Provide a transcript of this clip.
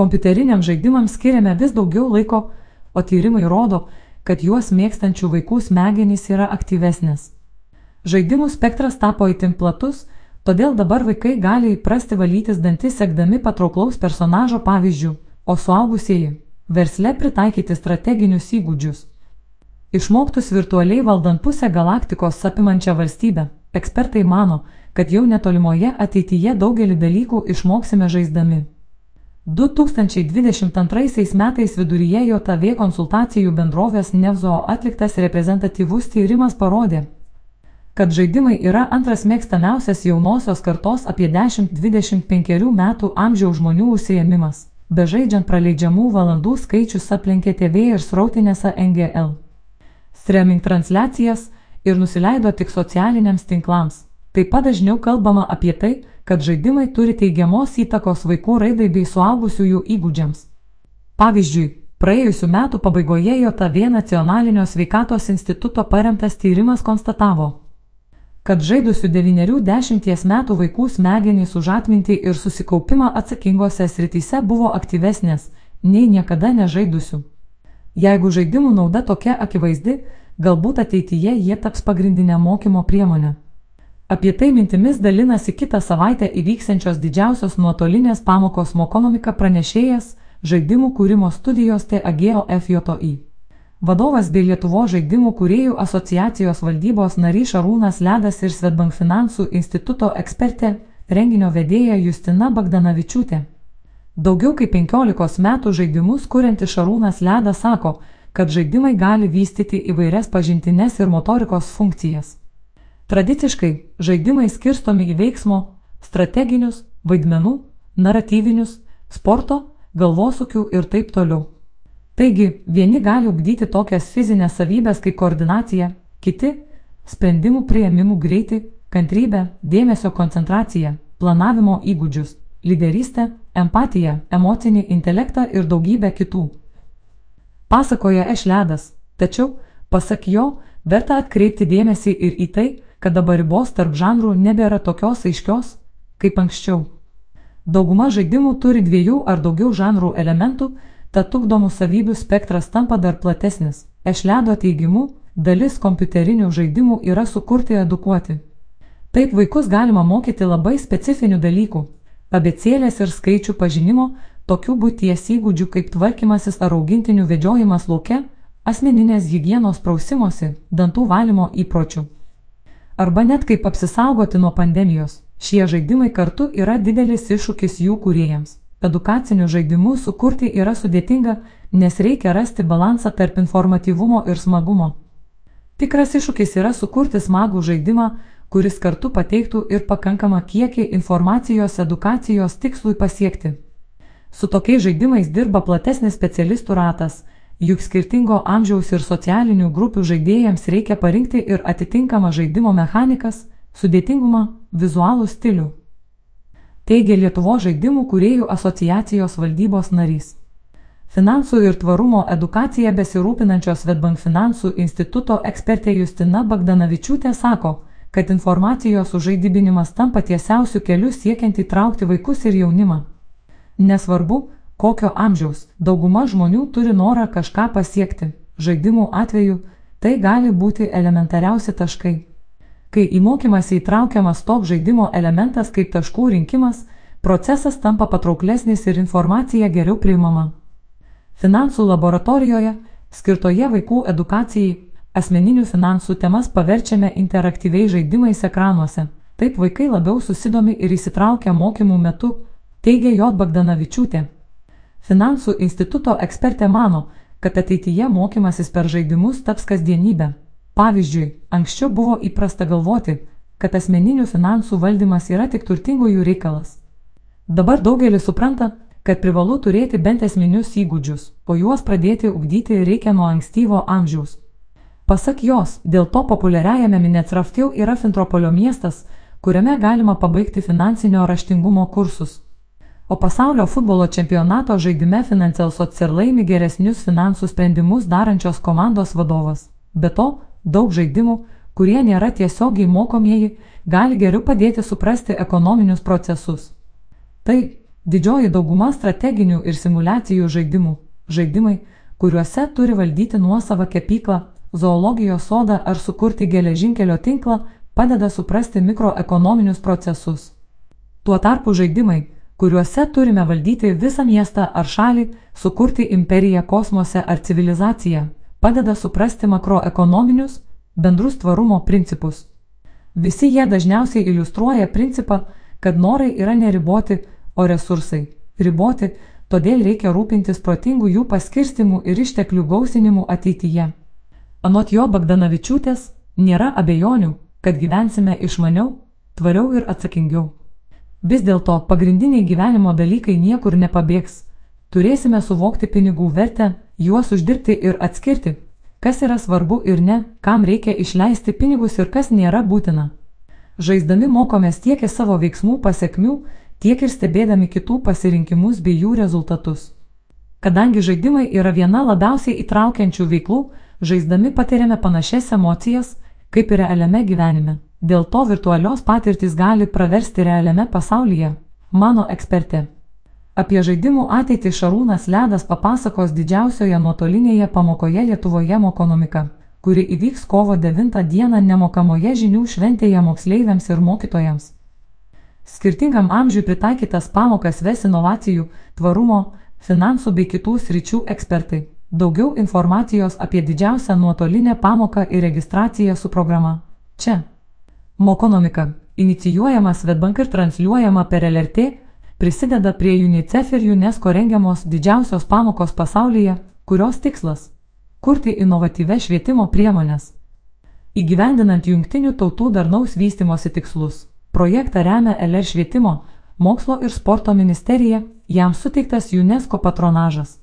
Kompiuteriniams žaidimams skiriame vis daugiau laiko, o tyrimai rodo, kad juos mėgstančių vaikų smegenys yra aktyvesnės. Žaidimų spektras tapo itin platus, todėl dabar vaikai gali įprasti valytis dantis sekdami patrauklaus personažo pavyzdžių, o suaugusieji - versle pritaikyti strateginius įgūdžius. Išmoktus virtualiai valdant pusę galaktikos apimančią valstybę, ekspertai mano, kad jau netolimoje ateityje daugelį dalykų išmoksime žaisdami. 2022 metais viduryje JOTV konsultacijų bendrovės Nevzo atliktas reprezentatyvus tyrimas parodė, kad žaidimai yra antras mėgstamiausias jaunosios kartos apie 10-25 metų amžiaus žmonių užsiemimas. Be žaidžiant praleidžiamų valandų skaičius aplenkė TV ir srautinėse NGL. Streaming transliacijas ir nusileido tik socialiniams tinklams. Taip pat dažniau kalbama apie tai, kad žaidimai turi teigiamos įtakos vaikų raidai bei suaugusiųjų įgūdžiams. Pavyzdžiui, praėjusiu metu pabaigoje JOTV nacionalinio sveikatos instituto paremtas tyrimas konstatavo, kad žaidusių 9-10 metų vaikų smegenys už atmintį ir susikaupimą atsakingose srityse buvo aktyvesnės nei niekada nežaidusių. Jeigu žaidimų nauda tokia akivaizdi, galbūt ateityje jie taps pagrindinė mokymo priemonė. Apie tai mintimis dalinasi kitą savaitę įvyksiančios didžiausios nuotolinės pamokos mokonomika pranešėjas žaidimų kūrimo studijos TAGO FJI. Vadovas bei Lietuvo žaidimų kūrėjų asociacijos valdybos narys Šarūnas Ledas ir Svetbank finansų instituto ekspertė, renginio vedėja Justina Bagdanavičiūtė. Daugiau kaip 15 metų žaidimus kurianti Šarūnas Ledas sako, kad žaidimai gali vystyti įvairias pažintinės ir motorikos funkcijas. Tradiciškai žaidimai skirstomi į veiksmo, strateginius, vaidmenų, naratyvinius, sporto, galvosūkių ir taip toliau. Taigi, vieni gali ugdyti tokias fizinės savybės kaip koordinacija, kiti - sprendimų prieimimų greitį, kantrybę, dėmesio koncentraciją, planavimo įgūdžius, lyderystę, empatiją, emocinį intelektą ir daugybę kitų. Pasakoja Ešledas, tačiau, pasak jo, verta atkreipti dėmesį ir į tai, kad dabar ribos tarp žanrų nebėra tokios aiškios, kaip anksčiau. Dauguma žaidimų turi dviejų ar daugiau žanrų elementų, tad ugdomų savybių spektras tampa dar platesnis. Ešledo teigimu, dalis kompiuterinių žaidimų yra sukurti edukuoti. Taip vaikus galima mokyti labai specifinių dalykų - abecėlės ir skaičių pažinimo, tokių būties įgūdžių kaip tvarkymasis ar augintinių vedžiojimas lauke, asmeninės hygienos prausimosi, dantų valymo įpročių arba net kaip apsisaugoti nuo pandemijos. Šie žaidimai kartu yra didelis iššūkis jų kūrėjams. Edukacinių žaidimų sukurti yra sudėtinga, nes reikia rasti balansą tarp informatyvumo ir smagumo. Tikras iššūkis yra sukurti smagų žaidimą, kuris kartu pateiktų ir pakankamą kiekį informacijos edukacijos tikslui pasiekti. Su tokiais žaidimais dirba platesnis specialistų ratas, juk skirtingo amžiaus ir socialinių grupių žaidėjams reikia parinkti ir atitinkamą žaidimo mechanikas, sudėtingumą, vizualų stilių. Teigia Lietuvo žaidimų kuriejų asociacijos valdybos narys. Finansų ir tvarumo edukacija besirūpinančios Svetbank finansų instituto ekspertė Justina Bagdanavičiūtė sako, kad informacijos užžaidybinimas tampa tiesiausių kelių siekiant įtraukti vaikus ir jaunimą. Nesvarbu, kokio amžiaus dauguma žmonių turi norą kažką pasiekti. Žaidimų atveju tai gali būti elementariausi taškai. Kai į mokymąsi įtraukiamas toks žaidimo elementas kaip taškų rinkimas, procesas tampa patrauklesnis ir informacija geriau priimama. Finansų laboratorijoje, skirtoje vaikų edukacijai, asmeninių finansų temas paverčiame interaktyviai žaidimais ekranuose. Taip vaikai labiau susidomi ir įsitraukia mokymų metu, teigia J. Bagdanavičiūtė. Finansų instituto ekspertė mano, kad ateityje mokymasis per žaidimus taps kasdienybė. Pavyzdžiui, anksčiau buvo įprasta galvoti, kad asmeninių finansų valdymas yra tik turtingųjų reikalas. Dabar daugelis supranta, kad privalu turėti bent esminius įgūdžius, o juos pradėti ugdyti reikia nuo ankstyvo amžiaus. Pasak jos, dėl to populiariajame Minecraftiu yra Fintropolio miestas, kuriame galima pabaigti finansinio raštingumo kursus o pasaulio futbolo čempionato žaidime Financial Social laimi geresnius finansų sprendimus darančios komandos vadovas. Be to, daug žaidimų, kurie nėra tiesiogiai mokomieji, gali geriau padėti suprasti ekonominius procesus. Tai Didžioji dauguma strateginių ir simulacijų žaidimų - žaidimai, kuriuose turi valdyti nuosavą kepyklą, zoologijos sodą ar sukurti geležinkelio tinklą, padeda suprasti mikroekonominius procesus. Tuo tarpu žaidimai, kuriuose turime valdyti visą miestą ar šalį, sukurti imperiją kosmose ar civilizaciją, padeda suprasti makroekonominius, bendrus tvarumo principus. Visi jie dažniausiai iliustruoja principą, kad norai yra neriboti, o resursai riboti, todėl reikia rūpintis protingų jų paskirstimų ir išteklių gausinimu ateityje. Anot jo Bagdanavičiūtės, nėra abejonių, kad gyvensime išmaniau, tvariau ir atsakingiau. Vis dėlto pagrindiniai gyvenimo dalykai niekur nepabėgs. Turėsime suvokti pinigų vertę, juos uždirbti ir atskirti, kas yra svarbu ir ne, kam reikia išleisti pinigus ir kas nėra būtina. Žaisdami mokomės tiek į savo veiksmų pasiekmių, tiek ir stebėdami kitų pasirinkimus bei jų rezultatus. Kadangi žaidimai yra viena labiausiai įtraukiančių veiklų, žaisdami patiriame panašias emocijas, kaip ir realiame gyvenime. Dėl to virtualios patirtys gali praversti realiame pasaulyje, mano ekspertė. Apie žaidimų ateitį Šarūnas Ledas papasakos didžiausioje nuotolinėje pamokoje Lietuvoje Mokonomika, kuri įvyks kovo 9 dieną nemokamoje žinių šventėje moksleiviams ir mokytojams. Skirtingam amžiui pritaikytas pamokas ves inovacijų, tvarumo, finansų bei kitų sričių ekspertai. Daugiau informacijos apie didžiausią nuotolinę pamoką ir registraciją su programa. Čia. Mokonomika. Inicijuojama Svetbank ir transliuojama per LRT, prisideda prie UNICEF ir UNESCO rengiamos didžiausios pamokos pasaulyje, kurios tikslas - kurti inovatyves švietimo priemonės. Įgyvendinant jungtinių tautų darnaus vystimosi tikslus. Projektą remia LR švietimo, mokslo ir sporto ministerija, jam suteiktas UNESCO patronažas.